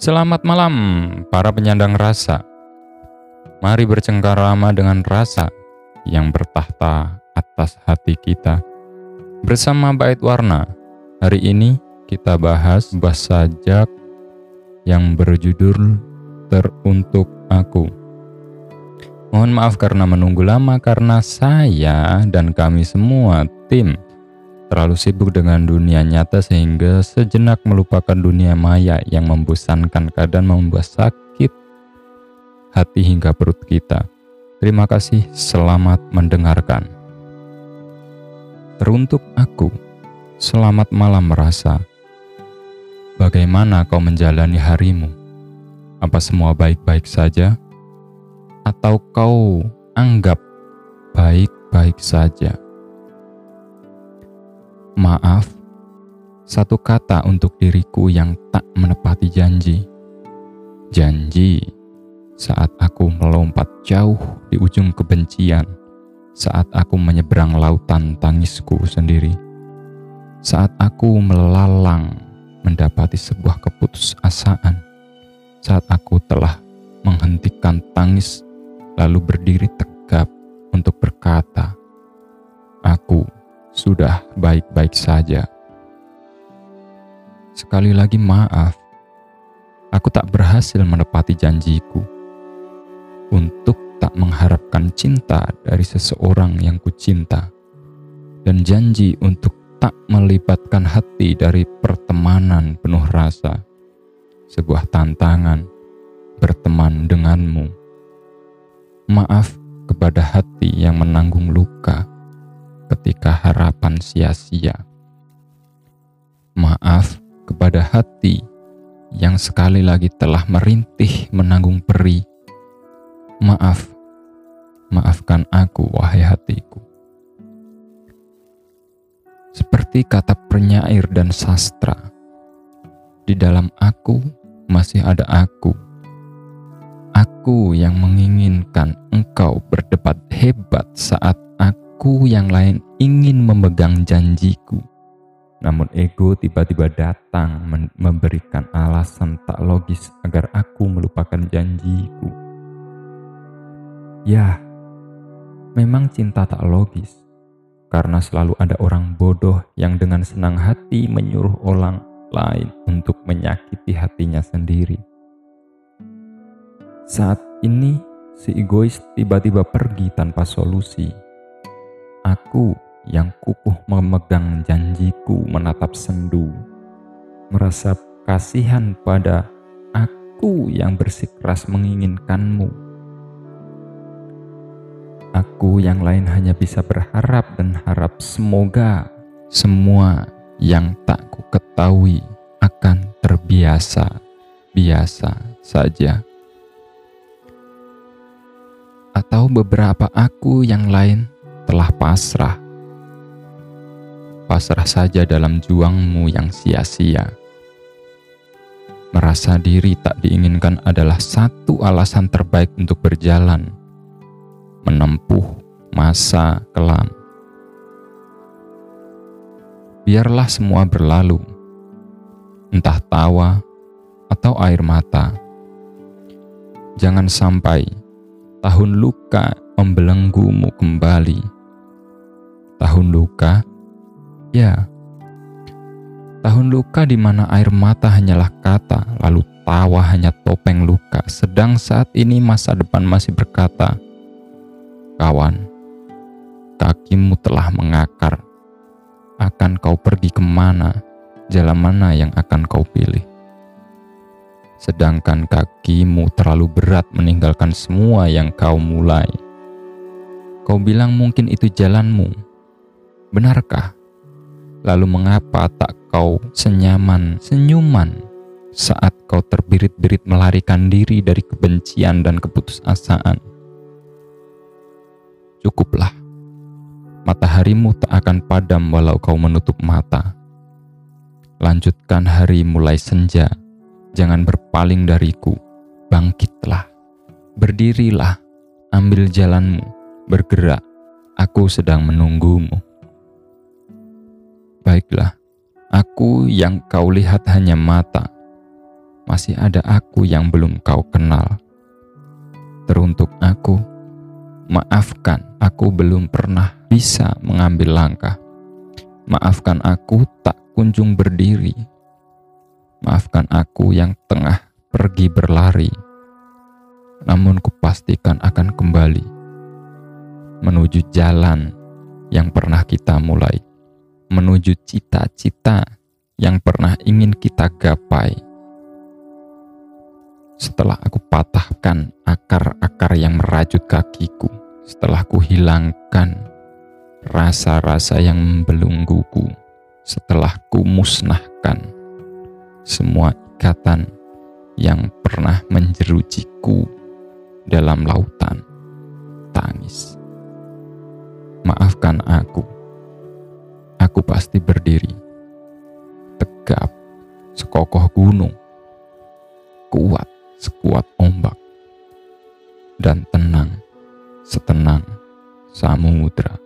Selamat malam, para penyandang rasa. Mari bercengkarama dengan rasa yang bertahta atas hati kita. Bersama Bait Warna, hari ini kita bahas buah sajak yang berjudul Teruntuk Aku. Mohon maaf karena menunggu lama karena saya dan kami semua tim terlalu sibuk dengan dunia nyata sehingga sejenak melupakan dunia maya yang membosankan kadang membuat sakit hati hingga perut kita. Terima kasih, selamat mendengarkan. Teruntuk aku, selamat malam merasa. Bagaimana kau menjalani harimu? Apa semua baik-baik saja? Atau kau anggap baik-baik saja? Maaf, satu kata untuk diriku yang tak menepati janji. Janji saat aku melompat jauh di ujung kebencian, saat aku menyeberang lautan tangisku sendiri, saat aku melalang mendapati sebuah keputusasaan, saat aku telah menghentikan tangis lalu berdiri tegap untuk berkata, "Aku." Sudah baik-baik saja. Sekali lagi maaf, aku tak berhasil menepati janjiku untuk tak mengharapkan cinta dari seseorang yang kucinta dan janji untuk tak melibatkan hati dari pertemanan penuh rasa. Sebuah tantangan berteman denganmu. Maaf kepada hati yang menanggung luka ketika harapan sia-sia. Maaf kepada hati yang sekali lagi telah merintih menanggung peri. Maaf, maafkan aku, wahai hatiku. Seperti kata penyair dan sastra, di dalam aku masih ada aku. Aku yang menginginkan engkau berdebat hebat saat aku yang lain ingin memegang janjiku. Namun ego tiba-tiba datang memberikan alasan tak logis agar aku melupakan janjiku. Ya, memang cinta tak logis. Karena selalu ada orang bodoh yang dengan senang hati menyuruh orang lain untuk menyakiti hatinya sendiri. Saat ini, si egois tiba-tiba pergi tanpa solusi Aku yang kukuh memegang janjiku menatap sendu, merasa kasihan pada aku yang bersikeras menginginkanmu. Aku yang lain hanya bisa berharap dan harap semoga semua yang tak ku ketahui akan terbiasa biasa saja. Atau beberapa aku yang lain telah pasrah. Pasrah saja dalam juangmu yang sia-sia. Merasa diri tak diinginkan adalah satu alasan terbaik untuk berjalan, menempuh masa kelam. Biarlah semua berlalu, entah tawa atau air mata. Jangan sampai tahun luka membelenggumu kembali tahun luka? Ya, tahun luka di mana air mata hanyalah kata, lalu tawa hanya topeng luka, sedang saat ini masa depan masih berkata, Kawan, kakimu telah mengakar. Akan kau pergi ke mana? Jalan mana yang akan kau pilih? Sedangkan kakimu terlalu berat meninggalkan semua yang kau mulai. Kau bilang mungkin itu jalanmu, Benarkah? Lalu mengapa tak kau senyaman senyuman saat kau terbirit-birit melarikan diri dari kebencian dan keputusasaan? Cukuplah. Mataharimu tak akan padam walau kau menutup mata. Lanjutkan hari mulai senja. Jangan berpaling dariku. Bangkitlah. Berdirilah. Ambil jalanmu. Bergerak. Aku sedang menunggumu. Baiklah, aku yang kau lihat hanya mata. masih ada aku yang belum kau kenal. Teruntuk aku, maafkan aku belum pernah bisa mengambil langkah. Maafkan aku tak kunjung berdiri. Maafkan aku yang tengah pergi berlari. Namun kupastikan akan kembali menuju jalan yang pernah kita mulai, menuju cita-cita yang pernah ingin kita gapai. Setelah aku patahkan akar-akar yang merajut kakiku, setelah ku hilangkan rasa-rasa yang membelungguku, setelah ku musnahkan semua ikatan yang pernah menjerujiku dalam lautan tangis. Maafkan aku. Aku pasti berdiri. Tegap, sekokoh gunung, kuat sekuat ombak, dan tenang setenang samudra.